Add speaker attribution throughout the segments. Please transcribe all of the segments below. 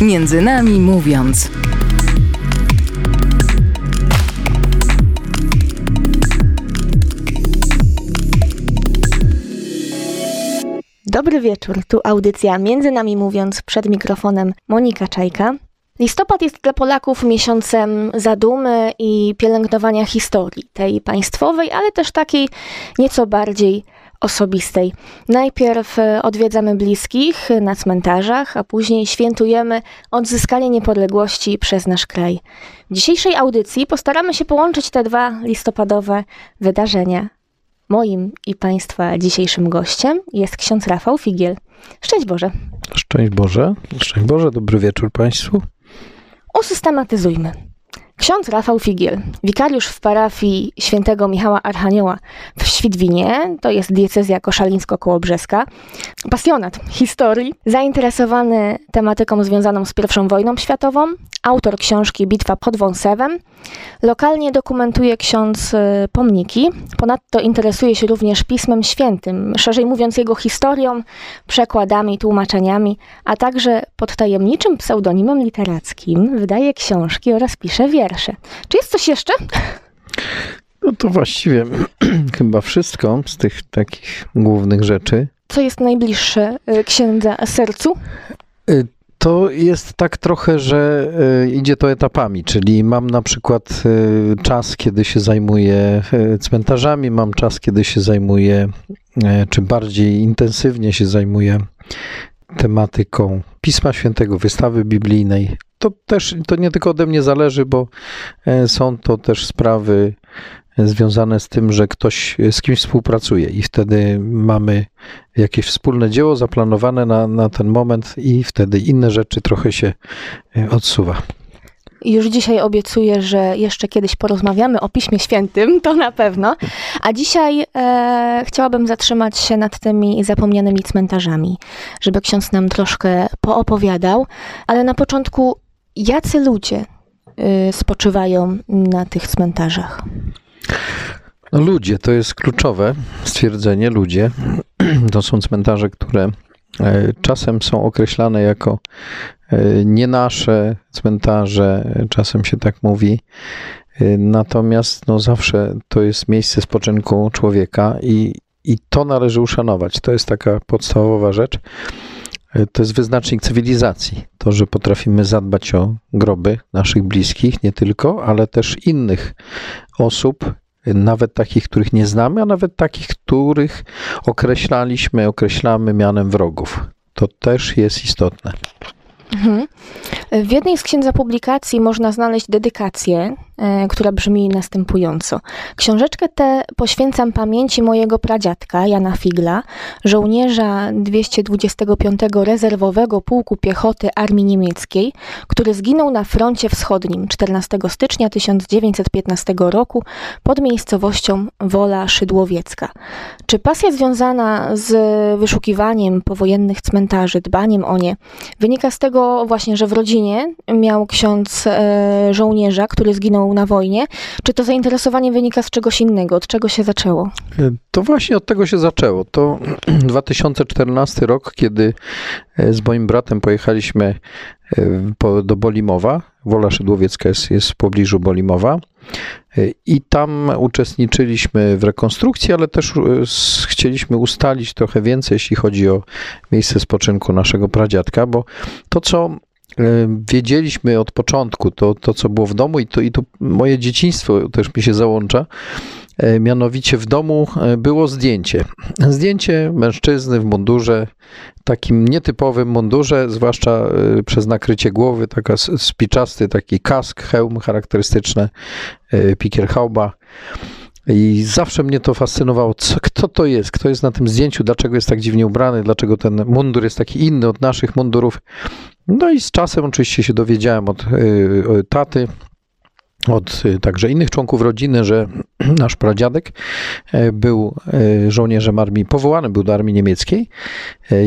Speaker 1: Między nami mówiąc.
Speaker 2: Dobry wieczór, tu audycja Między nami mówiąc przed mikrofonem Monika Czajka. Listopad jest dla Polaków miesiącem zadumy i pielęgnowania historii, tej państwowej, ale też takiej nieco bardziej osobistej. Najpierw e, odwiedzamy bliskich na cmentarzach, a później świętujemy odzyskanie niepodległości przez nasz kraj. W dzisiejszej audycji postaramy się połączyć te dwa listopadowe wydarzenia. Moim i Państwa dzisiejszym gościem jest ksiądz Rafał Figiel. Szczęść Boże.
Speaker 3: Szczęść Boże. Szczęść Boże, dobry wieczór Państwu.
Speaker 2: Usystematyzujmy. Ksiądz Rafał Figiel, wikariusz w parafii świętego Michała Archanioła w Świdwinie, to jest diecezja koszalińsko-kołobrzeska, pasjonat historii, zainteresowany tematyką związaną z I wojną światową, autor książki Bitwa pod Wąsewem, lokalnie dokumentuje ksiądz y, pomniki, ponadto interesuje się również Pismem Świętym, szerzej mówiąc jego historią, przekładami, tłumaczeniami, a także pod tajemniczym pseudonimem literackim wydaje książki oraz pisze wiersze wiersze. Czy jest coś jeszcze?
Speaker 3: No to właściwie chyba wszystko z tych takich głównych rzeczy.
Speaker 2: Co jest najbliższe y, księdza sercu?
Speaker 3: Y, to jest tak trochę, że y, idzie to etapami, czyli mam na przykład czas, kiedy się zajmuję cmentarzami, mam czas, kiedy się zajmuję, czy bardziej intensywnie się zajmuję tematyką Pisma Świętego, wystawy biblijnej, to też to nie tylko ode mnie zależy, bo e, są to też sprawy związane z tym, że ktoś z kimś współpracuje i wtedy mamy jakieś wspólne dzieło zaplanowane na, na ten moment i wtedy inne rzeczy trochę się e, odsuwa.
Speaker 2: Już dzisiaj obiecuję, że jeszcze kiedyś porozmawiamy o Piśmie Świętym, to na pewno. A dzisiaj e, chciałabym zatrzymać się nad tymi zapomnianymi cmentarzami, żeby ksiądz nam troszkę poopowiadał. Ale na początku jacy ludzie y, spoczywają na tych cmentarzach?
Speaker 3: No ludzie, to jest kluczowe stwierdzenie. Ludzie to są cmentarze, które e, czasem są określane jako e, nie nasze cmentarze, czasem się tak mówi. E, natomiast no, zawsze to jest miejsce spoczynku człowieka i, i to należy uszanować. To jest taka podstawowa rzecz. E, to jest wyznacznik cywilizacji. To, że potrafimy zadbać o groby naszych bliskich, nie tylko, ale też innych osób, nawet takich, których nie znamy, a nawet takich, których określaliśmy, określamy mianem wrogów. To też jest istotne.
Speaker 2: Mhm. W jednej z księdza publikacji można znaleźć dedykację, e, która brzmi następująco. Książeczkę tę poświęcam pamięci mojego pradziadka, Jana Figla, żołnierza 225 Rezerwowego Pułku Piechoty Armii Niemieckiej, który zginął na froncie wschodnim 14 stycznia 1915 roku pod miejscowością Wola Szydłowiecka. Czy pasja związana z wyszukiwaniem powojennych cmentarzy, dbaniem o nie, wynika z tego, właśnie, że w rodzinie miał ksiądz e, żołnierza, który zginął na wojnie. Czy to zainteresowanie wynika z czegoś innego? Od czego się zaczęło?
Speaker 3: E, to właśnie od tego się zaczęło. To 2014 rok, kiedy e, z moim bratem pojechaliśmy do Bolimowa. Wola Szydłowiecka jest, jest w pobliżu Bolimowa. I tam uczestniczyliśmy w rekonstrukcji, ale też chcieliśmy ustalić trochę więcej, jeśli chodzi o miejsce spoczynku naszego pradziadka, bo to, co wiedzieliśmy od początku, to, to co było w domu i to, i to moje dzieciństwo też mi się załącza, e, mianowicie w domu e, było zdjęcie. Zdjęcie mężczyzny w mundurze, takim nietypowym mundurze, zwłaszcza e, przez nakrycie głowy, taka spiczasty taki kask, hełm charakterystyczny, pikierhauba. I zawsze mnie to fascynowało, co, kto to jest, kto jest na tym zdjęciu, dlaczego jest tak dziwnie ubrany, dlaczego ten mundur jest taki inny od naszych mundurów. No i z czasem oczywiście się dowiedziałem od y, taty, od y, także innych członków rodziny, że nasz pradziadek y, był żołnierzem armii, powołany był do armii niemieckiej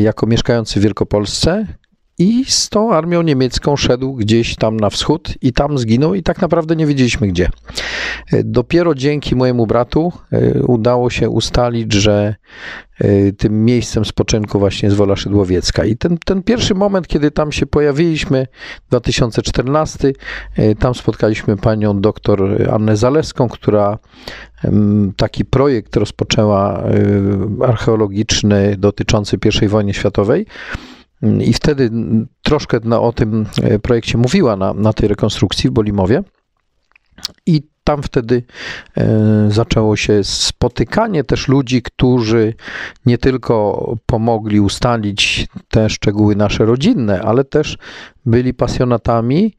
Speaker 3: jako mieszkający w Wielkopolsce i z tą armią niemiecką szedł gdzieś tam na wschód i tam zginął i tak naprawdę nie wiedzieliśmy gdzie. Dopiero dzięki mojemu bratu udało się ustalić, że tym miejscem spoczynku właśnie jest Wola Szydłowiecka. I ten, ten pierwszy moment, kiedy tam się pojawiliśmy, 2014, tam spotkaliśmy panią doktor Annę Zaleską, która taki projekt rozpoczęła archeologiczny dotyczący I wojny światowej. I wtedy troszkę na, o tym projekcie mówiła na, na tej rekonstrukcji w Bolimowie. I tam wtedy e, zaczęło się spotykanie też ludzi, którzy nie tylko pomogli ustalić te szczegóły nasze rodzinne, ale też byli pasjonatami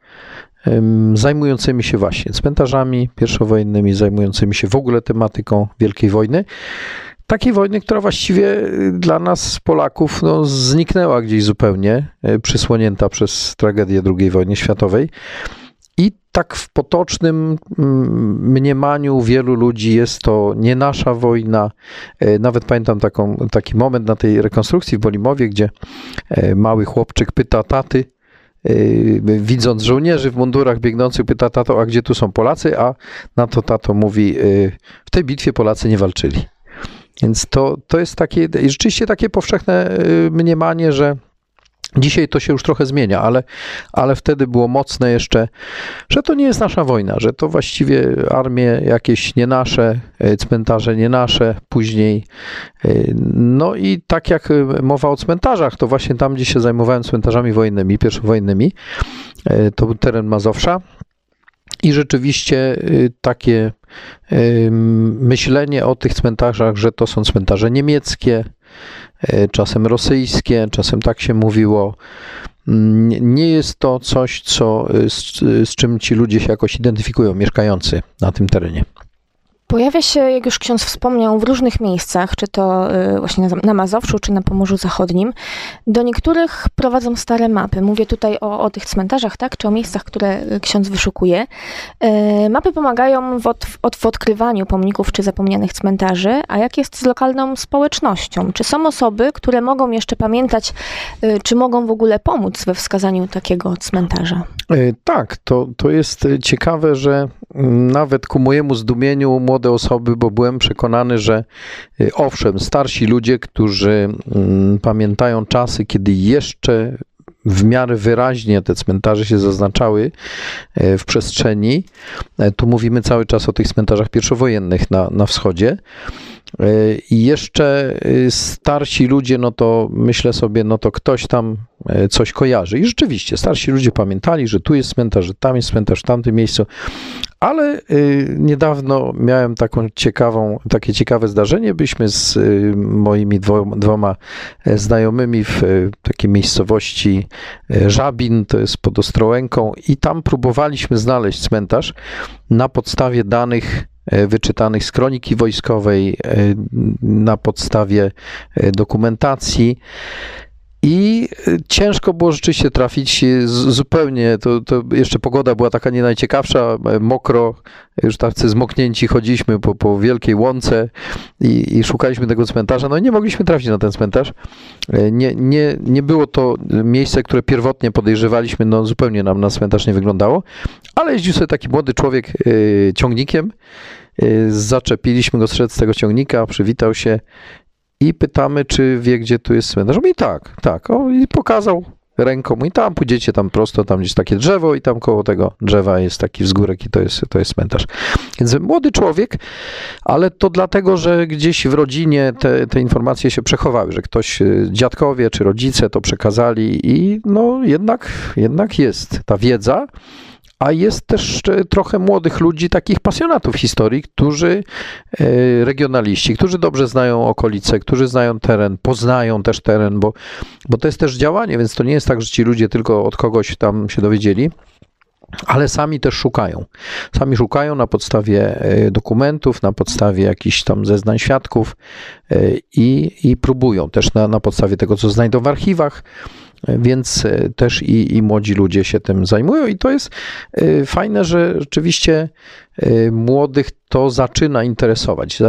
Speaker 3: zajmującymi się właśnie cmentarzami pierwszowojennymi, zajmującymi się w ogóle tematyką Wielkiej Wojny takiej wojny, która właściwie dla nas, Polaków, no, zniknęła gdzieś zupełnie, e, przysłonięta przez tragedię II wojny światowej. I tak w potocznym mm, mniemaniu wielu ludzi jest to nie nasza wojna. E, nawet pamiętam taką, taki moment na tej rekonstrukcji w Bolimowie, gdzie mały chłopczyk pyta taty, widząc żołnierzy w mundurach biegnących, pyta tato, a gdzie tu są Polacy? A na to tato mówi, w tej bitwie Polacy nie walczyli. Więc to, to jest takie, rzeczywiście takie powszechne mniemanie, że Dzisiaj to się już trochę zmienia, ale, ale wtedy było mocne jeszcze, że to nie jest nasza wojna, że to właściwie armie jakieś nie nasze, e, cmentarze nie nasze, później. E, no i tak jak mowa o cmentarzach, to właśnie tam, gdzie się zajmowałem cmentarzami wojennymi, pierwszowojennymi, to był teren Mazowsza. I rzeczywiście takie myślenie o tych cmentarzach, że to są cmentarze niemieckie, E, czasem rosyjskie, czasem tak się mówiło. Mm, nie jest to coś, co, z, z czym ci ludzie się jakoś identyfikują, mieszkający na tym terenie.
Speaker 2: Pojawia się, jak już ksiądz wspomniał, w różnych miejscach, czy to y, właśnie na Mazowszu, czy na Pomorzu Zachodnim. Do niektórych prowadzą stare mapy. Mówię tutaj o, o tych cmentarzach, tak, czy o miejscach, które y, ksiądz wyszukuje. Y, mapy pomagają w, od, w odkrywaniu pomników czy zapomnianych cmentarzy, a jak jest z lokalną społecznością? Czy są osoby, które mogą jeszcze pamiętać, czy mogą w ogóle pomóc we wskazaniu takiego cmentarza?
Speaker 3: Tak, to, to jest ciekawe, że mm, nawet ku mojemu zdumieniu młody młode osoby, bo byłem przekonany, że y, owszem, starsi ludzie, którzy mm, pamiętają czasy, kiedy jeszcze w miarę wyraźnie te cmentarze się zaznaczały y, w przestrzeni. E, tu mówimy cały czas o tych cmentarzach pierwszowojennych na, na wschodzie. E, I jeszcze starsi ludzie, no to myślę sobie, no to ktoś tam e, coś kojarzy. I rzeczywiście, starsi ludzie pamiętali, że tu jest cmentarz, że tam jest cmentarz, w tamtym miejscu. Ale y, niedawno miałem taką ciekawą, takie ciekawe zdarzenie. Byliśmy z y, moimi dwoma e, znajomymi w takiej miejscowości Żabin, to jest pod Ostrołęką, i tam próbowaliśmy znaleźć cmentarz na podstawie danych E, wyczytanych z kroniki wojskowej e, na podstawie e, dokumentacji. I ciężko było rzeczywiście trafić zupełnie, to, to, jeszcze pogoda była taka nie najciekawsza, mokro, już tacy zmoknięci chodziliśmy po, po wielkiej łące i, i, szukaliśmy tego cmentarza, no i nie mogliśmy trafić na ten cmentarz. Nie, nie, nie było to miejsce, które pierwotnie podejrzewaliśmy, no zupełnie nam na cmentarz nie wyglądało, ale jeździł sobie taki młody człowiek ciągnikiem, Y, zaczepiliśmy go, z tego ciągnika, przywitał się i pytamy, czy wie, gdzie tu jest cmentarz. Mówi tak, tak. O, I pokazał ręką i tam pójdziecie tam prosto, tam gdzieś takie drzewo i tam koło tego drzewa jest taki wzgórek i to jest, to jest cmentarz. Więc młody człowiek, ale to dlatego, że gdzieś w rodzinie te, te informacje się przechowały, że ktoś, y, dziadkowie czy rodzice to przekazali i no jednak, jednak jest ta wiedza a jest też trochę młodych ludzi, takich pasjonatów historii, którzy, e, regionaliści, którzy dobrze znają okolice, którzy znają teren, poznają też teren, bo, bo to jest też działanie, więc to nie jest tak, że ci ludzie tylko od kogoś tam się dowiedzieli ale sami też szukają. Sami szukają na podstawie e, dokumentów, na podstawie jakichś tam zeznań świadków e, i, i próbują też na, na podstawie tego, co znajdą w archiwach, więc też i, i młodzi ludzie się tym zajmują i to jest fajne, że rzeczywiście młodych to zaczyna interesować.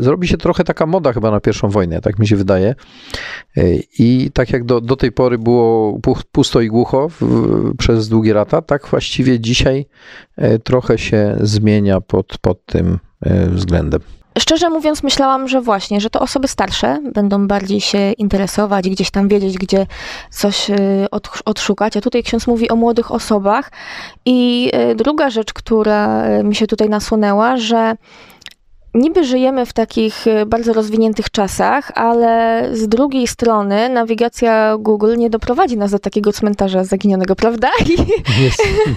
Speaker 3: Zrobi się trochę taka moda chyba na pierwszą wojnę, tak mi się wydaje. I tak jak do, do tej pory było pusto i głucho w, przez długie lata, tak właściwie dzisiaj trochę się zmienia pod, pod tym względem.
Speaker 2: Szczerze mówiąc, myślałam, że właśnie, że to osoby starsze będą bardziej się interesować, gdzieś tam wiedzieć, gdzie coś y, odszukać. A tutaj ksiądz mówi o młodych osobach. I y, druga rzecz, która y, mi się tutaj nasunęła, że niby żyjemy w takich bardzo rozwiniętych czasach, ale z drugiej strony nawigacja Google nie doprowadzi nas do takiego cmentarza zaginionego, prawda?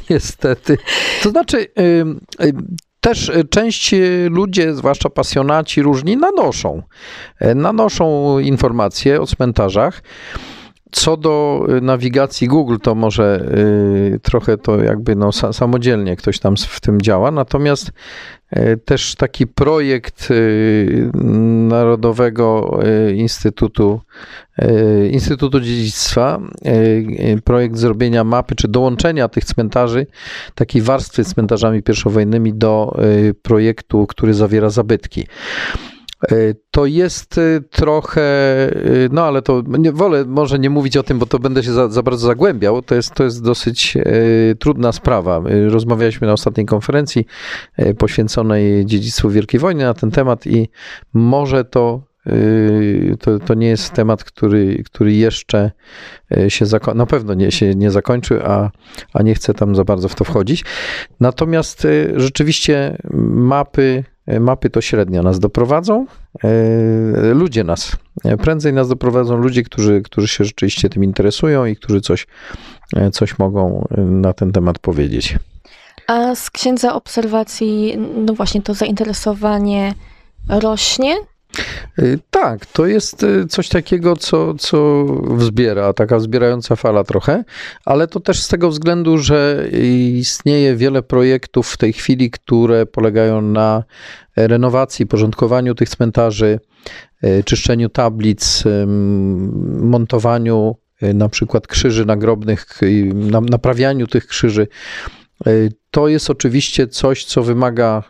Speaker 3: Niestety. To znaczy, też e, część e, ludzie, zwłaszcza pasjonaci różni, nanoszą. E, nanoszą informacje o cmentarzach. Co do nawigacji Google, to może trochę to jakby no, samodzielnie ktoś tam w tym działa, natomiast też taki projekt Narodowego Instytutu, Instytutu Dziedzictwa, projekt zrobienia mapy czy dołączenia tych cmentarzy, takiej warstwy cmentarzami pierwszowojennymi do projektu, który zawiera zabytki. E, to jest e, trochę, e, no ale to nie, wolę może nie mówić o tym, bo to będę się za, za bardzo zagłębiał. To jest, to jest dosyć trudna sprawa. Rozmawialiśmy na ostatniej konferencji poświęconej dziedzictwu Wielkiej Wojny na ten temat i może to to, to nie jest temat, który, który jeszcze się na pewno nie, się nie zakończy, a, a nie chcę tam za bardzo w to wchodzić. Natomiast rzeczywiście mapy mapy to średnio nas doprowadzą. E, ludzie nas, e, prędzej nas doprowadzą ludzie, którzy, którzy się rzeczywiście tym interesują i którzy coś, coś mogą na ten temat powiedzieć.
Speaker 2: A z księdza obserwacji, no właśnie to zainteresowanie rośnie?
Speaker 3: Y, tak, to jest y, coś takiego, co, co wzbiera, taka wzbierająca fala trochę, ale to też z tego względu, że istnieje wiele projektów w tej chwili, które polegają na renowacji, porządkowaniu tych cmentarzy, y, czyszczeniu tablic, montowaniu na przykład krzyży nagrobnych, naprawianiu tych krzyży. To jest oczywiście coś, co wymaga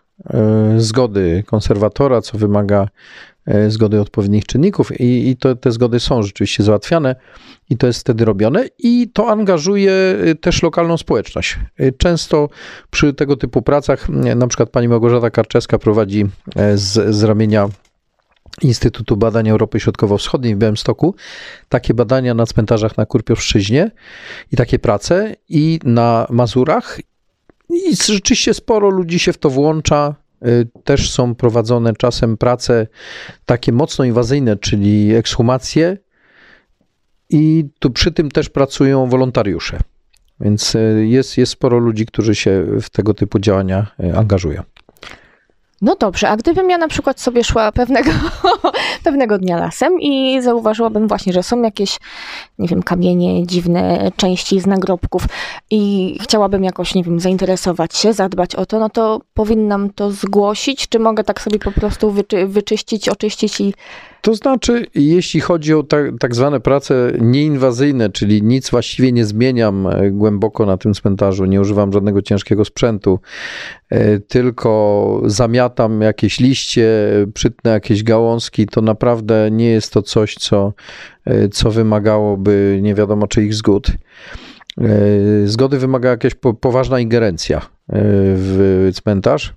Speaker 3: zgody konserwatora, co wymaga zgody odpowiednich czynników i, i to, te zgody są rzeczywiście załatwiane i to jest wtedy robione i to angażuje e, też lokalną społeczność. E, często przy tego typu pracach, na przykład pani Małgorzata Karczeska prowadzi z, z ramienia Instytutu Badań Europy Środkowo-Wschodniej w Białymstoku. Takie badania na cmentarzach na Kurpiowszczyźnie i takie prace i na Mazurach. I rzeczywiście sporo ludzi się w to włącza, też są prowadzone czasem prace takie mocno inwazyjne, czyli ekshumacje, i tu przy tym też pracują wolontariusze. Więc y, jest, jest sporo ludzi, którzy się w tego typu działania y, angażują.
Speaker 2: No dobrze, a gdybym ja na przykład sobie szła pewnego, pewnego dnia lasem i zauważyłabym właśnie, że są jakieś, nie wiem, kamienie, dziwne części z nagrobków i chciałabym jakoś, nie wiem, zainteresować się, zadbać o to, no to powinnam to zgłosić, czy mogę tak sobie po prostu wyczy, wyczyścić, oczyścić i
Speaker 3: to znaczy, jeśli chodzi o tak, tak zwane prace nieinwazyjne, czyli nic właściwie nie zmieniam e, głęboko na tym cmentarzu, nie używam żadnego ciężkiego sprzętu, e, tylko zamiatam jakieś liście, przytnę jakieś gałązki, to naprawdę nie jest to coś, co, e, co wymagałoby nie wiadomo czyich zgód. Zgody wymaga jakaś poważna ingerencja w cmentarz.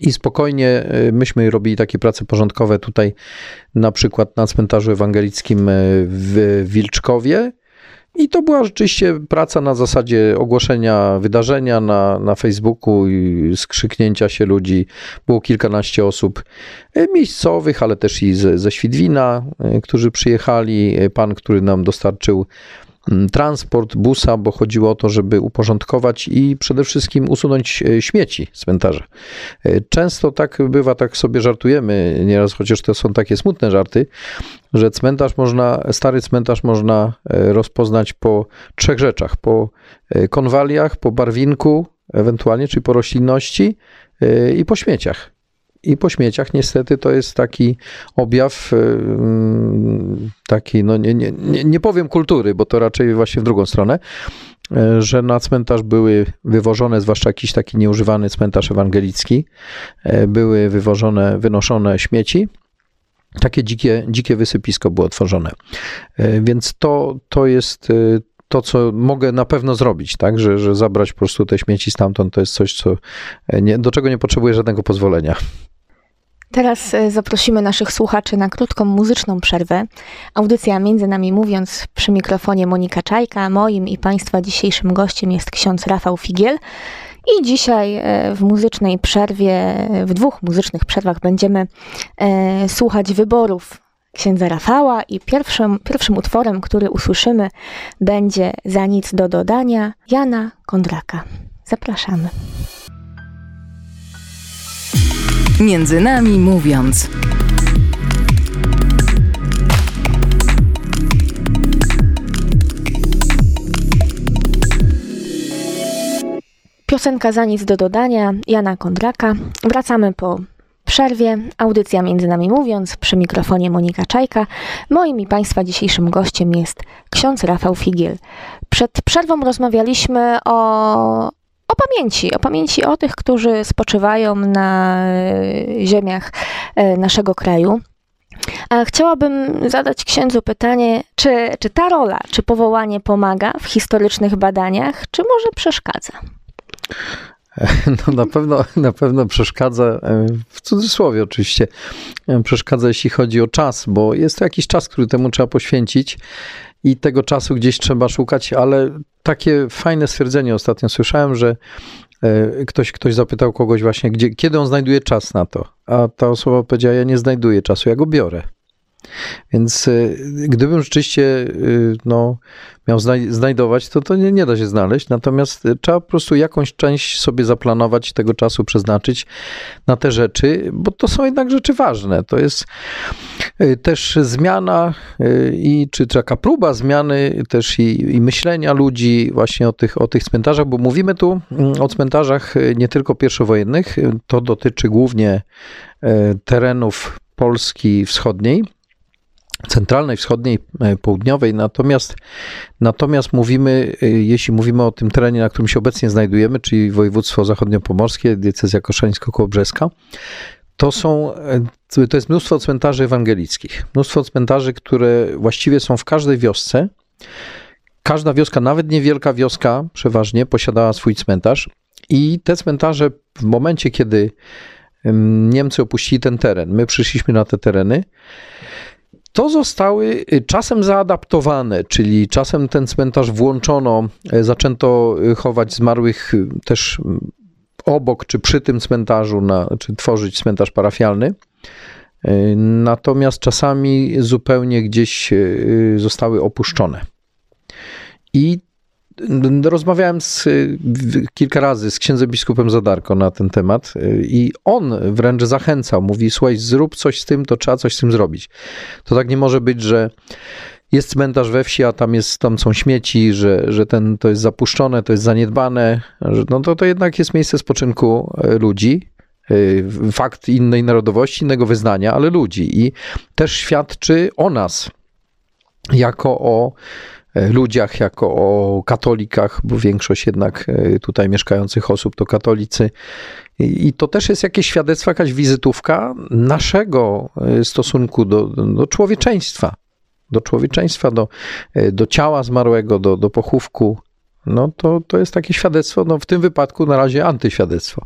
Speaker 3: I spokojnie y, myśmy robili takie prace porządkowe tutaj, na przykład na cmentarzu ewangelickim y, w Wilczkowie. I to była rzeczywiście praca na zasadzie ogłoszenia wydarzenia na, na Facebooku i skrzyknięcia się ludzi. Było kilkanaście osób y, miejscowych, ale też i ze, ze Świdwina, którzy przyjechali. Pan, który nam dostarczył transport busa, bo chodziło o to, żeby uporządkować i przede wszystkim usunąć e, śmieci z cmentarza. E, często tak bywa, tak sobie żartujemy, nieraz chociaż to są takie smutne żarty, że cmentarz można, stary cmentarz można e, rozpoznać po trzech rzeczach. Po konwaliach, po barwinku, ewentualnie, czyli po roślinności i po śmieciach. I po śmieciach niestety to jest taki objaw taki, no nie, nie, nie, nie powiem kultury, bo to raczej właśnie w drugą stronę, e, że na cmentarz były wywożone, zwłaszcza jakiś taki nieużywany cmentarz ewangelicki, e, były wywożone, wynoszone śmieci. Takie dzikie, dzikie wysypisko było tworzone. Więc to, to jest to, co mogę na pewno zrobić, tak, że, że zabrać po prostu te śmieci stamtąd, to jest coś, co nie, do czego nie potrzebuję żadnego pozwolenia.
Speaker 2: Teraz e, zaprosimy naszych słuchaczy na krótką muzyczną przerwę. Audycja Między Nami Mówiąc przy mikrofonie Monika Czajka. Moim i Państwa dzisiejszym gościem jest ksiądz Rafał Figiel. I dzisiaj e, w muzycznej przerwie, w dwóch muzycznych przerwach będziemy e, słuchać wyborów księdza Rafała i pierwszym, pierwszym utworem, który usłyszymy będzie Za nic do dodania Jana Kondraka. Zapraszamy.
Speaker 1: Między nami mówiąc.
Speaker 2: Piosenka za nic do dodania Jana Kondraka. Wracamy po przerwie. Audycja Między Nami Mówiąc przy mikrofonie Monika Czajka. Moim i Państwa dzisiejszym gościem jest ksiądz Rafał Figiel. Przed przerwą rozmawialiśmy o o pamięci, o pamięci o tych, którzy spoczywają na e, ziemiach e, naszego kraju. A chciałabym zadać księdzu pytanie, czy, czy ta rola, czy powołanie pomaga w historycznych badaniach, czy może przeszkadza?
Speaker 3: No na pewno, na pewno przeszkadza, e, w cudzysłowie oczywiście, przeszkadza jeśli chodzi o czas, bo jest to jakiś czas, który temu trzeba poświęcić i tego czasu gdzieś trzeba szukać, ale takie fajne stwierdzenie ostatnio słyszałem, że e, ktoś, ktoś zapytał kogoś właśnie, gdzie, kiedy on znajduje czas na to, a ta osoba powiedziała, ja nie znajduję czasu, ja go biorę. Więc y, gdybym rzeczywiście y, no, miał znajdować, to to nie, nie da się znaleźć. Natomiast trzeba po prostu jakąś część sobie zaplanować, tego czasu przeznaczyć na te rzeczy, bo to są jednak rzeczy ważne. To jest też zmiana i czy taka próba zmiany też i, i myślenia ludzi właśnie o tych, o tych cmentarzach, bo mówimy tu mm, o cmentarzach nie tylko pierwszowojennych, to dotyczy głównie terenów Polski Wschodniej centralnej, wschodniej, południowej. Natomiast, natomiast mówimy, jeśli mówimy o tym terenie, na którym się obecnie znajdujemy, czyli województwo zachodniopomorskie, diecezja koszalińsko-kołobrzeska, to są, e, to jest mnóstwo cmentarzy ewangelickich. Mnóstwo cmentarzy, które właściwie są w każdej wiosce. Każda wioska, nawet niewielka wioska przeważnie, posiadała swój cmentarz i te cmentarze w momencie, kiedy Niemcy opuścili ten teren, my przyszliśmy na te tereny, to zostały y, czasem zaadaptowane, czyli czasem ten cmentarz włączono, y, zaczęto y, chować zmarłych też obok czy przy tym cmentarzu, na, czy tworzyć cmentarz parafialny. Natomiast czasami zupełnie gdzieś zostały opuszczone. I Rozmawiałem z, kilka razy z księdzem biskupem Zadarko na ten temat y, i on wręcz zachęcał, mówi, słuchaj, zrób coś z tym, to trzeba coś z tym zrobić. To tak nie może być, że jest cmentarz we wsi, a tam, jest, tam są śmieci, że, że ten, to jest zapuszczone, to jest zaniedbane, że no to, to jednak jest miejsce spoczynku e, ludzi, e, fakt innej narodowości, innego wyznania, ale ludzi i też świadczy o nas jako o E, ludziach, jako o katolikach, bo większość jednak tutaj mieszkających osób to katolicy. I to też jest jakieś świadectwo, jakaś wizytówka naszego stosunku do, do człowieczeństwa. Do człowieczeństwa, do, do ciała zmarłego, do, do pochówku. No to, to jest takie świadectwo, no w tym wypadku na razie antyświadectwo.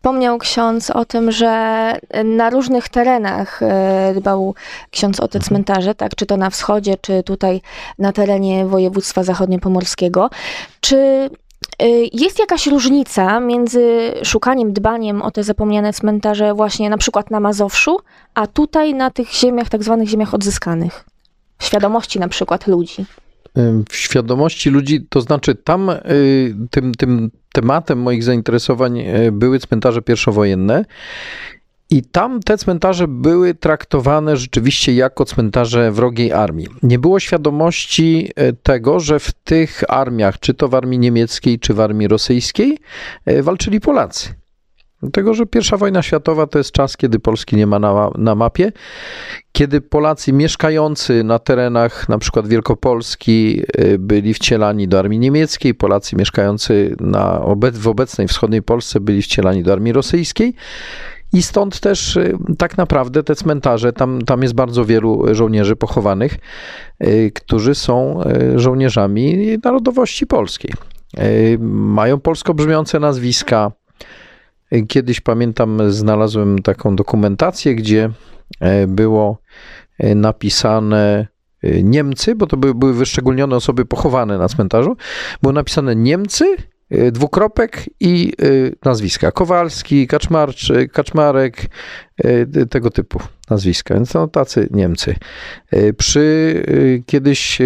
Speaker 2: Wspomniał ksiądz o tym, że na różnych terenach e, dbał ksiądz o te mhm. cmentarze, tak, czy to na wschodzie, czy tutaj na terenie województwa zachodniopomorskiego. Czy e, jest jakaś różnica między szukaniem, dbaniem o te zapomniane cmentarze właśnie na przykład na Mazowszu, a tutaj na tych ziemiach, tak zwanych ziemiach odzyskanych? Świadomości na przykład ludzi
Speaker 3: w świadomości ludzi, to znaczy tam y, tym, tym tematem moich zainteresowań y, były cmentarze pierwszowojenne. I tam te cmentarze były traktowane rzeczywiście jako cmentarze wrogiej armii. Nie było świadomości y, tego, że w tych armiach, czy to w armii niemieckiej, czy w armii rosyjskiej, walczyli Polacy. Dlatego, że pierwsza wojna światowa to jest czas, kiedy Polski nie ma na, na mapie, kiedy Polacy mieszkający na terenach na przykład Wielkopolski y, byli wcielani do armii niemieckiej, Polacy mieszkający na w obecnej wschodniej Polsce byli wcielani do armii rosyjskiej. I stąd też y, tak naprawdę te cmentarze, tam, tam jest bardzo wielu żołnierzy pochowanych, y, którzy są żołnierzami narodowości polskiej. Mają polsko brzmiące nazwiska, Kiedyś pamiętam, znalazłem taką dokumentację, gdzie było napisane Niemcy, bo to były, były wyszczególnione osoby pochowane na cmentarzu. Było napisane Niemcy, dwukropek i nazwiska. Kowalski, Kaczmarczyk, Kaczmarek, tego typu nazwiska. Więc to tacy Niemcy. Przy, kiedyś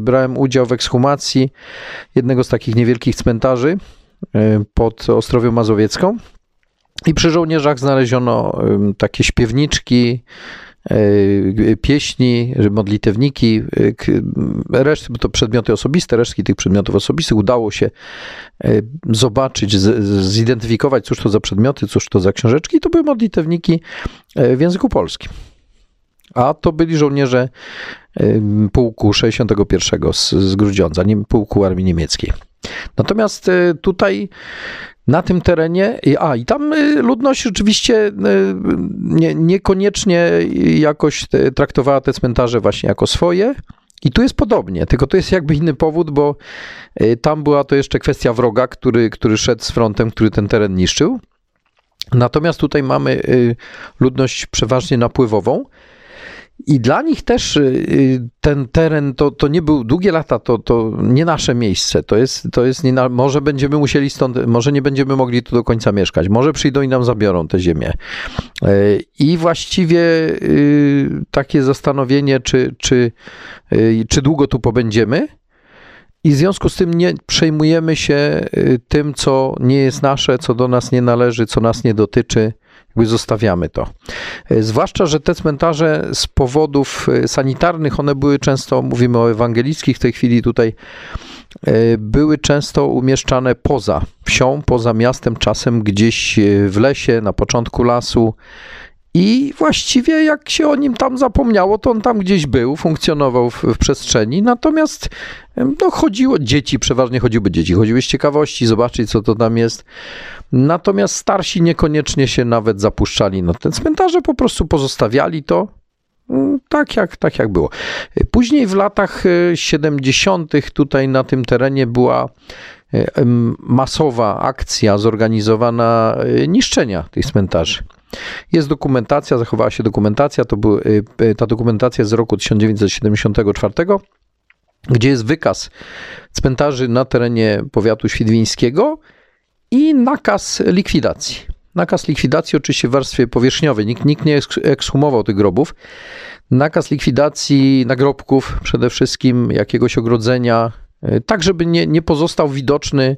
Speaker 3: brałem udział w ekshumacji jednego z takich niewielkich cmentarzy pod Ostrowią Mazowiecką. I przy żołnierzach znaleziono takie śpiewniczki, pieśni, modlitewniki, e, reszty, bo to przedmioty osobiste, resztki tych przedmiotów osobistych udało się e, zobaczyć, zidentyfikować, cóż to za przedmioty, cóż to za książeczki. I to były modlitewniki w języku polskim. A to byli żołnierze pułku 61 z, z Grudziądza, pułku armii niemieckiej. Natomiast tutaj na tym terenie, a i tam y, ludność rzeczywiście y, nie, niekoniecznie jakoś traktowała te cmentarze właśnie jako swoje. I tu jest podobnie, tylko to jest jakby inny powód, bo y, tam była to jeszcze kwestia wroga, który, który szedł z frontem, który ten teren niszczył. Natomiast tutaj mamy ludność przeważnie napływową. I dla nich też y, y, ten teren to, to nie był długie lata, to, to nie nasze miejsce. To jest, to jest nie na, może będziemy musieli stąd, może nie będziemy mogli tu do końca mieszkać. Może przyjdą i nam zabiorą tę ziemię. E, I właściwie y, takie zastanowienie, czy, czy, czy długo tu pobędziemy. I w związku z tym nie przejmujemy się tym, co nie jest nasze, co do nas nie należy, co nas nie dotyczy jakby zostawiamy to. E, zwłaszcza, że te cmentarze z powodów e, sanitarnych, one były często, mówimy o ewangelickich w tej chwili tutaj, e, były często umieszczane poza wsią, poza miastem, czasem gdzieś w lesie, na początku lasu. I właściwie jak się o nim tam zapomniało, to on tam gdzieś był, funkcjonował w, w, przestrzeni. Natomiast no, chodziło, dzieci, przeważnie chodziły dzieci, chodziły z ciekawości, zobaczyć co to tam jest. Natomiast starsi niekoniecznie się nawet zapuszczali na te cmentarze, po prostu pozostawiali to mm, tak jak, tak jak było. Później w latach 70. E, tutaj na tym terenie była e, masowa akcja zorganizowana e, niszczenia tych cmentarzy. Jest dokumentacja, zachowała się dokumentacja, to był, ta dokumentacja z roku 1974, gdzie jest wykaz cmentarzy na terenie powiatu świdwińskiego i nakaz likwidacji. Nakaz likwidacji oczywiście w warstwie powierzchniowej. Nikt, nikt nie ekshumował tych grobów. Nakaz likwidacji nagrobków, przede wszystkim jakiegoś ogrodzenia, tak żeby nie, nie pozostał widoczny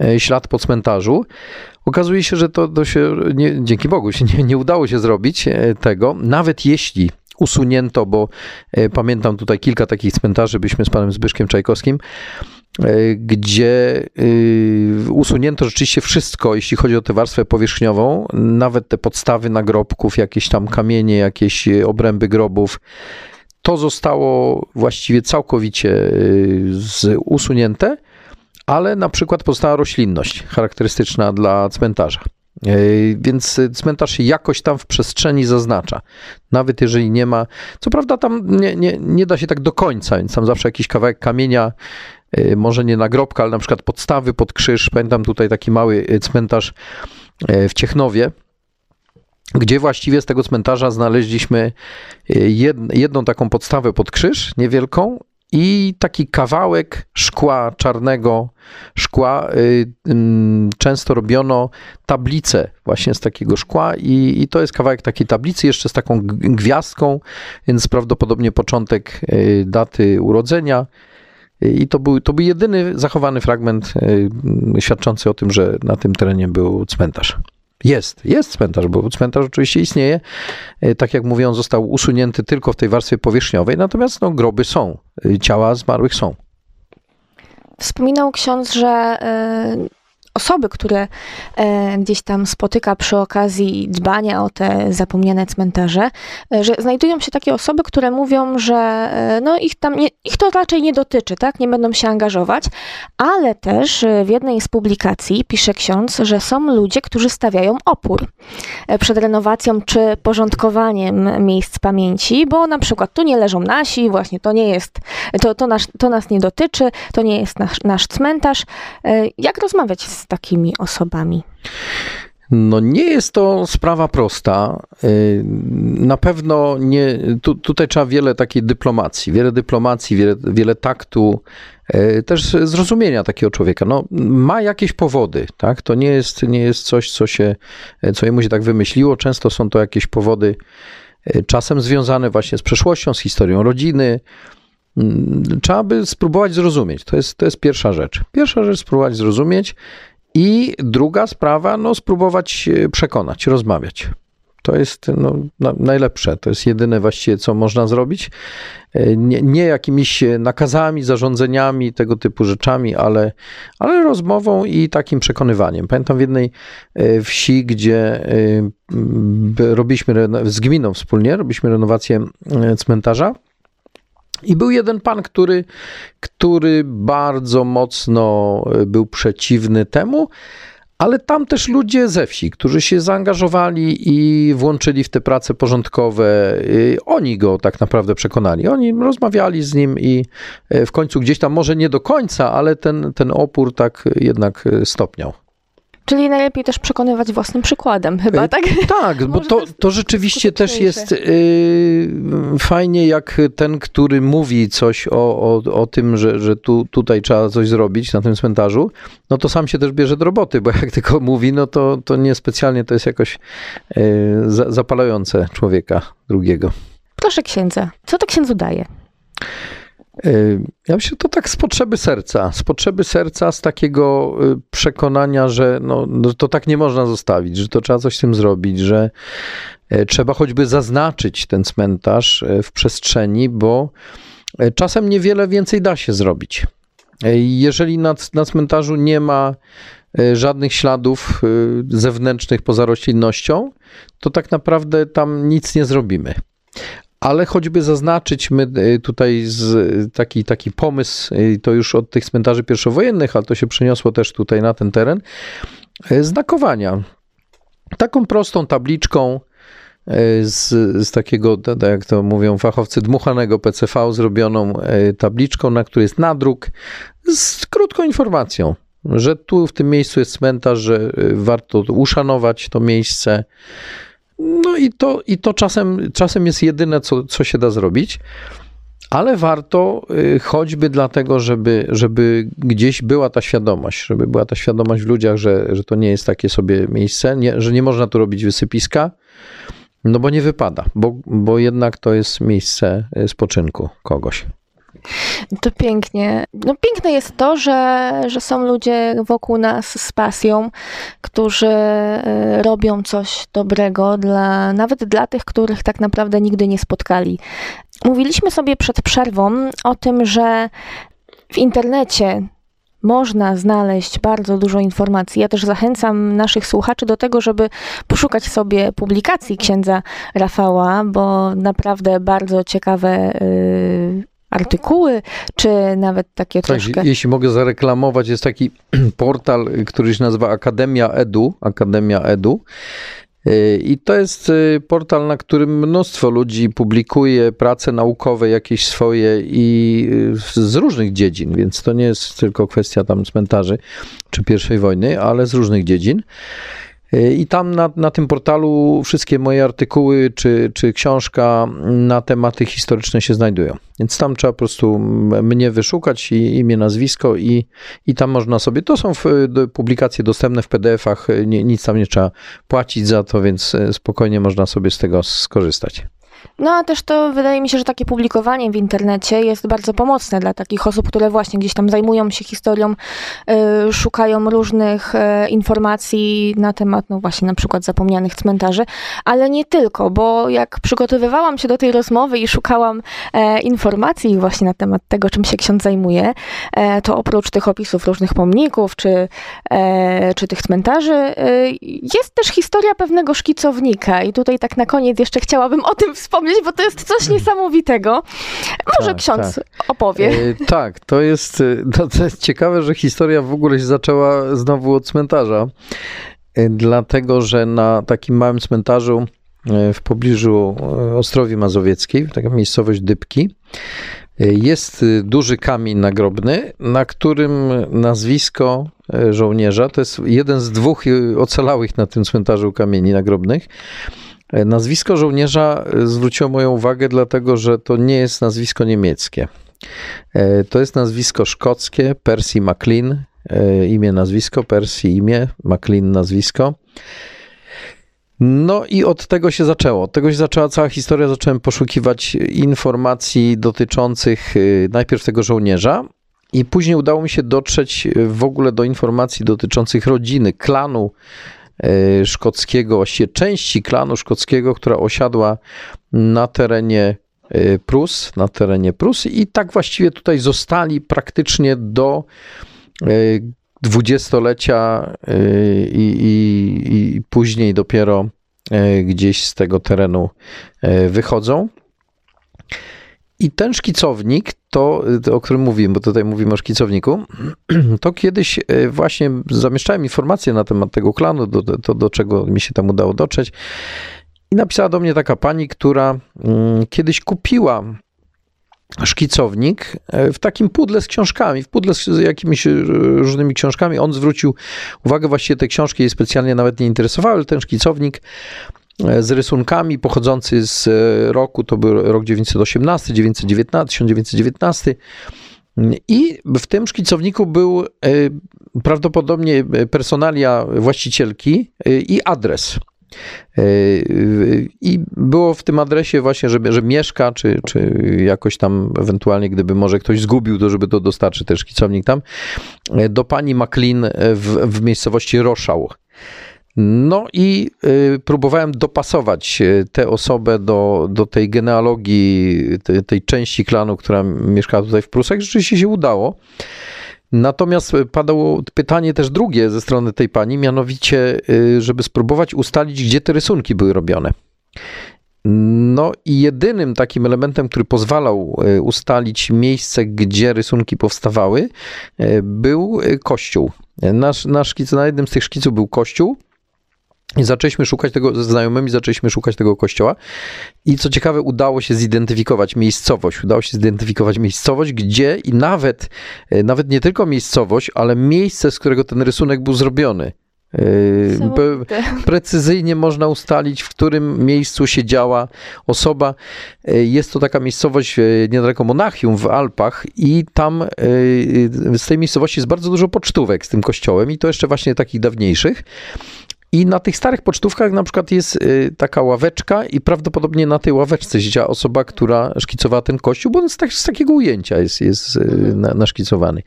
Speaker 3: e, ślad po cmentarzu. Okazuje się, że to, to się, nie, dzięki Bogu, się nie, nie udało się zrobić e, tego, nawet jeśli usunięto, bo pamiętam tutaj kilka takich cmentarzy, byliśmy z panem Zbyszkiem Czajkowskim, E, gdzie y, usunięto rzeczywiście wszystko, jeśli chodzi o tę warstwę powierzchniową, nawet te podstawy nagrobków, jakieś tam kamienie, jakieś obręby grobów. To zostało właściwie całkowicie y, usunięte, ale na przykład pozostała roślinność charakterystyczna dla cmentarza. E, więc cmentarz jakoś tam w przestrzeni zaznacza. Nawet jeżeli nie ma. Co prawda, tam nie, nie, nie da się tak do końca, więc tam zawsze jakiś kawałek kamienia Y, może nie nagrobka, ale na przykład podstawy pod krzyż. Pamiętam tutaj taki mały y, cmentarz y, w Ciechnowie, gdzie właściwie z tego cmentarza znaleźliśmy jedną taką podstawę pod krzyż, niewielką, i taki kawałek szkła, czarnego szkła. Często robiono tablice właśnie z takiego szkła, i, i to jest kawałek takiej tablicy, jeszcze z taką gwiazdką, więc prawdopodobnie początek daty urodzenia. I to był, to był jedyny zachowany fragment świadczący o tym, że na tym terenie był cmentarz. Jest, jest cmentarz, bo cmentarz oczywiście istnieje. Y, tak jak mówię, on został usunięty tylko w tej warstwie powierzchniowej, natomiast no, groby są, y, ciała zmarłych są.
Speaker 2: Wspominał ksiądz, że osoby, które e, gdzieś tam spotyka przy okazji dbania o te zapomniane cmentarze, e, że znajdują się takie osoby, które mówią, że e, no ich tam nie, ich to raczej nie dotyczy, tak, nie będą się angażować, ale też w jednej z publikacji pisze ksiądz, że są ludzie, którzy stawiają opór przed renowacją czy porządkowaniem miejsc pamięci, bo na przykład tu nie leżą nasi, właśnie to nie jest, to, to, nasz, to nas nie dotyczy, to nie jest nasz, nasz cmentarz. Jak rozmawiać z takimi osobami?
Speaker 3: No nie jest to sprawa prosta. Y, na pewno nie, tu, tutaj trzeba wiele takiej dyplomacji, wiele dyplomacji, wiele, wiele taktu, y, też zrozumienia takiego człowieka. No, ma jakieś powody, tak? To nie jest, nie jest coś, co się, co jemu się tak wymyśliło. Często są to jakieś powody y, czasem związane właśnie z przeszłością, z historią rodziny, mm, trzeba by spróbować zrozumieć. To jest, to jest pierwsza rzecz. Pierwsza rzecz spróbować zrozumieć. I druga sprawa, no spróbować przekonać, rozmawiać. To jest no, najlepsze, to jest jedyne właściwie, co można zrobić. E, nie, nie, jakimiś nakazami, zarządzeniami, tego typu rzeczami, ale, ale rozmową i takim przekonywaniem. Pamiętam w jednej e, wsi, gdzie e, robiliśmy z gminą wspólnie, robiliśmy renowację cmentarza i był jeden pan, który, który bardzo mocno e, był przeciwny temu, ale tam też ludzie ze wsi, którzy się zaangażowali i włączyli w te prace porządkowe, oni go tak naprawdę przekonali. Oni rozmawiali z nim i e, w końcu gdzieś tam, może nie do końca, ale ten, ten opór tak jednak e, stopniał.
Speaker 2: Czyli najlepiej też przekonywać własnym przykładem, chyba, tak?
Speaker 3: Tak, bo to, to rzeczywiście też jest yy, fajnie, jak ten, który mówi coś o, o, o tym, że, że tu, tutaj trzeba coś zrobić na tym cmentarzu, no to sam się też bierze do roboty, bo jak tylko mówi, no to, to niespecjalnie to jest jakoś yy, zapalające człowieka drugiego.
Speaker 2: Proszę księdza, co to księdzu daje?
Speaker 3: Y, ja myślę, to tak z potrzeby serca, z potrzeby serca, z takiego y, przekonania, że no, no, to tak nie można zostawić, że to trzeba coś z tym zrobić, że e, trzeba choćby zaznaczyć ten cmentarz e, w przestrzeni, bo e, czasem niewiele więcej da się zrobić. Jeżeli na, na cmentarzu nie ma żadnych śladów zewnętrznych poza roślinnością, to tak naprawdę tam nic nie zrobimy ale choćby zaznaczyć my y, tutaj z, taki, taki pomysł, y, to już od tych cmentarzy pierwszowojennych, ale to się przeniosło też tutaj na ten teren, znakowania. Taką prostą tabliczką z, z takiego, tak jak to mówią fachowcy, dmuchanego PCV zrobioną tabliczką, na której jest nadruk z krótką informacją, że tu w tym miejscu jest cmentarz, że warto uszanować to miejsce, no i to, i to czasem, czasem jest jedyne, co, co się da zrobić, ale warto y, choćby dlatego, żeby, żeby gdzieś była ta świadomość, żeby była ta świadomość w ludziach, że, że to nie jest takie sobie miejsce, nie, że nie można tu robić wysypiska, no bo nie wypada, bo, bo jednak to jest miejsce y, spoczynku kogoś.
Speaker 2: To pięknie. No piękne jest to, że, że są ludzie wokół nas z pasją, którzy e, robią coś dobrego dla, nawet dla tych, których tak naprawdę nigdy nie spotkali. Mówiliśmy sobie przed przerwą o tym, że w internecie można znaleźć bardzo dużo informacji. Ja też zachęcam naszych słuchaczy do tego, żeby poszukać sobie publikacji księdza Rafała, bo naprawdę bardzo ciekawe y, artykuły, czy nawet takie tak, troszkę...
Speaker 3: Jeśli mogę zareklamować, jest taki portal, który się nazywa Akademia Edu, Akademia Edu. Y, I to jest y, portal, na którym mnóstwo ludzi publikuje prace naukowe jakieś swoje i y, z różnych dziedzin, więc to nie jest tylko kwestia tam cmentarzy czy pierwszej wojny, ale z różnych dziedzin. I tam na, na tym portalu wszystkie moje artykuły czy, czy książka na tematy historyczne się znajdują. Więc tam trzeba po prostu mnie wyszukać i imię, nazwisko i, i tam można sobie, to są w, publikacje dostępne w PDF-ach, nie, nic tam nie trzeba płacić za to, więc e, spokojnie można sobie z tego skorzystać.
Speaker 2: No a też to wydaje mi się, że takie publikowanie w internecie jest bardzo pomocne dla takich osób, które właśnie gdzieś tam zajmują się historią, y, szukają różnych y, informacji na temat, no właśnie na przykład zapomnianych cmentarzy, ale nie tylko, bo jak przygotowywałam się do tej rozmowy i szukałam e, informacji właśnie na temat tego, czym się ksiądz zajmuje, e, to oprócz tych opisów różnych pomników czy, e, czy tych cmentarzy, e, jest też historia pewnego szkicownika. I tutaj tak na koniec jeszcze chciałabym o tym wspomnieć, bo to jest coś niesamowitego. Może
Speaker 3: Tak,
Speaker 2: ksiądz
Speaker 3: tak.
Speaker 2: opowie.
Speaker 3: E, tak, to jest, e, no, to jest ciekawe, że historia w ogóle się zaczęła znowu od cmentarza, e, dlatego że na takim małym cmentarzu e, w pobliżu e, Ostrowi Mazowieckiej, taka miejscowość Dybki, jest duży kamień nagrobny, na którym nazwisko żołnierza, to jest jeden z dwóch ocalałych na tym cmentarzu kamieni nagrobnych, Nazwisko żołnierza e, zwróciło moją uwagę, dlatego że to nie jest nazwisko niemieckie. E, To jest nazwisko szkockie, Percy MacLean, e, imię, nazwisko, Percy imię, MacLean nazwisko. No i od tego się zaczęło. Od tego się zaczęła cała historia. Zacząłem poszukiwać informacji dotyczących e, najpierw tego żołnierza, i później udało mi się dotrzeć e, w ogóle do informacji dotyczących rodziny, klanu e, szkockiego, właściwie części klanu szkockiego, która osiadła na terenie e, Prus, na terenie Prus i tak właściwie tutaj zostali praktycznie do e, dwudziestolecia i, i, i później dopiero gdzieś z tego terenu wychodzą. I ten szkicownik, to, o którym mówimy, bo tutaj mówimy o szkicowniku, to kiedyś e, właśnie zamieszczałem informacje na temat tego klanu, do, to do czego mi się tam udało dotrzeć. I napisała do mnie taka pani, która mm, kiedyś kupiła szkicownik e, w takim pudle z książkami, w pudle z jakimiś e, różnymi książkami. On zwrócił uwagę, właściwie te książki jej specjalnie nawet nie interesowały, ale ten szkicownik z rysunkami pochodzący z e, roku, to był rok 918, 919, 1919. I w tym szkicowniku był e, prawdopodobnie personalia właścicielki e, i adres. E, I było w tym adresie właśnie, że, że mieszka, czy, czy jakoś tam ewentualnie, gdyby może ktoś zgubił, to żeby to dostarczy ten szkicownik tam, e, do pani McLean w, w miejscowości Roszał. No i y, próbowałem dopasować y, tę osobę do, do tej genealogii, tej, tej części klanu, która mieszkała tutaj w Prusach. Rzeczywiście się udało. Natomiast padało pytanie też drugie ze strony tej pani, mianowicie, y, żeby spróbować ustalić, gdzie te rysunki były robione. No i jedynym takim elementem, który pozwalał ustalić miejsce, gdzie rysunki powstawały, był kościół. Nasz, nasz szkic, na jednym z tych szkiców był kościół. I zaczęliśmy szukać tego, ze znajomymi zaczęliśmy szukać tego kościoła. I co ciekawe, udało się zidentyfikować miejscowość. Udało się zidentyfikować miejscowość, gdzie i nawet, e, nawet nie tylko miejscowość, ale miejsce, z którego ten rysunek był zrobiony.
Speaker 2: Niesamowite.
Speaker 3: Precyzyjnie można ustalić, w którym miejscu siedziała osoba. E, Jest to taka miejscowość niedaleko Monachium w Alpach i tam e, z tej miejscowości jest bardzo dużo pocztówek z tym kościołem i to jeszcze właśnie takich dawniejszych. I na tych starych pocztówkach na przykład jest y, taka ławeczka i prawdopodobnie na tej ławeczce siedziała osoba, która szkicowała ten kościół, bo on z, tak, z takiego ujęcia jest, jest y, na, naszkicowany.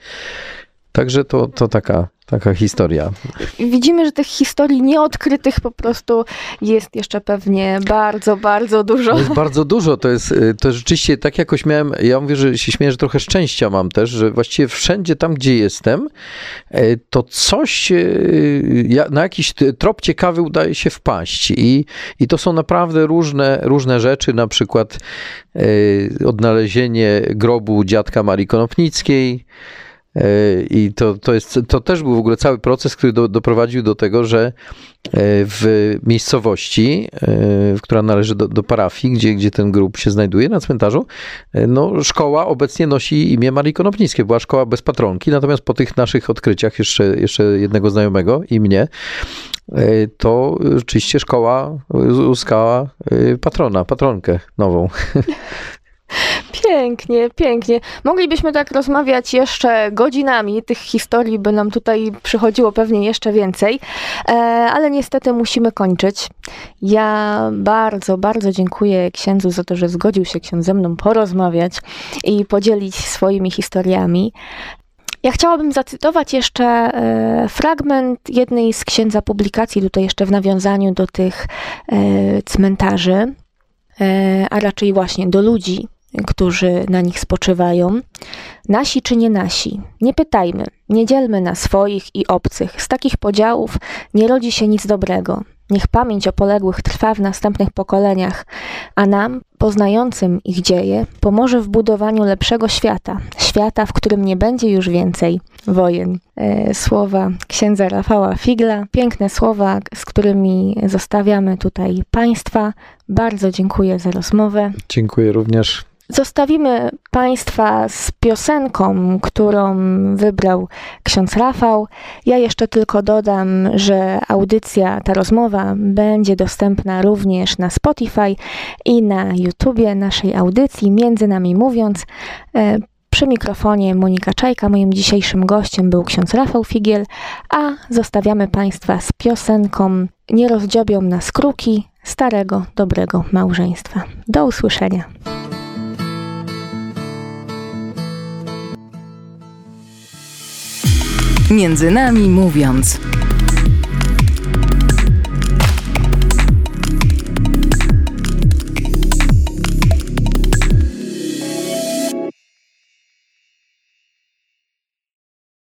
Speaker 3: Także to, to taka, taka historia.
Speaker 2: Widzimy, że tych historii nieodkrytych po prostu jest jeszcze pewnie bardzo, bardzo dużo.
Speaker 3: To jest bardzo dużo. To jest, y, to rzeczywiście tak jakoś miałem, ja mówię, że się śmieję, że trochę szczęścia mam też, że właściwie wszędzie tam, gdzie jestem, y, to coś, ja- na jakiś trop ciekawy udaje się wpaść. I, i to są naprawdę różne, różne rzeczy, na przykład y, odnalezienie grobu dziadka Marii Konopnickiej, E, I to, to, jest, to też był w ogóle cały proces, który do, doprowadził do tego, że e, w miejscowości, e, która należy do, do parafii, gdzie, gdzie ten grób się znajduje, na cmentarzu, e, no, szkoła obecnie nosi imię Marii Konopnickiej. Była szkoła bez patronki, natomiast po tych naszych odkryciach, jeszcze, jeszcze jednego znajomego i mnie, e, to rzeczywiście szkoła uzyskała e, patrona, patronkę nową.
Speaker 2: Pięknie, pięknie. Moglibyśmy tak rozmawiać jeszcze godzinami. Tych historii by nam tutaj przychodziło pewnie jeszcze więcej, e, ale niestety musimy kończyć. Ja bardzo, bardzo dziękuję księdzu za to, że zgodził się ksiądz ze mną porozmawiać i podzielić swoimi historiami. Ja chciałabym zacytować jeszcze e, fragment jednej z księdza publikacji, tutaj jeszcze w nawiązaniu do tych e, cmentarzy, a raczej właśnie do ludzi, którzy na nich spoczywają. Nasi czy nie nasi? Nie pytajmy, nie dzielmy na swoich i obcych. Z takich podziałów nie rodzi się nic dobrego. Niech pamięć o poległych trwa w następnych pokoleniach, a nam, poznającym ich dzieje, pomoże w budowaniu lepszego świata, świata, w którym nie będzie już więcej wojen. E, słowa księdza Rafała Figla, piękne słowa, z którymi zostawiamy tutaj Państwa. Bardzo dziękuję za rozmowę.
Speaker 3: Dziękuję również.
Speaker 2: Zostawimy Państwa z piosenką, którą wybrał ksiądz Rafał. Ja jeszcze tylko dodam, że audycja, ta rozmowa będzie dostępna również na Spotify i na YouTubie naszej audycji, między nami mówiąc. E, przy mikrofonie Monika Czajka, moim dzisiejszym gościem był ksiądz Rafał Figiel, a zostawiamy Państwa z piosenką Nie rozdziobią nas kruki starego, dobrego małżeństwa. Do usłyszenia.
Speaker 1: Między nami mówiąc.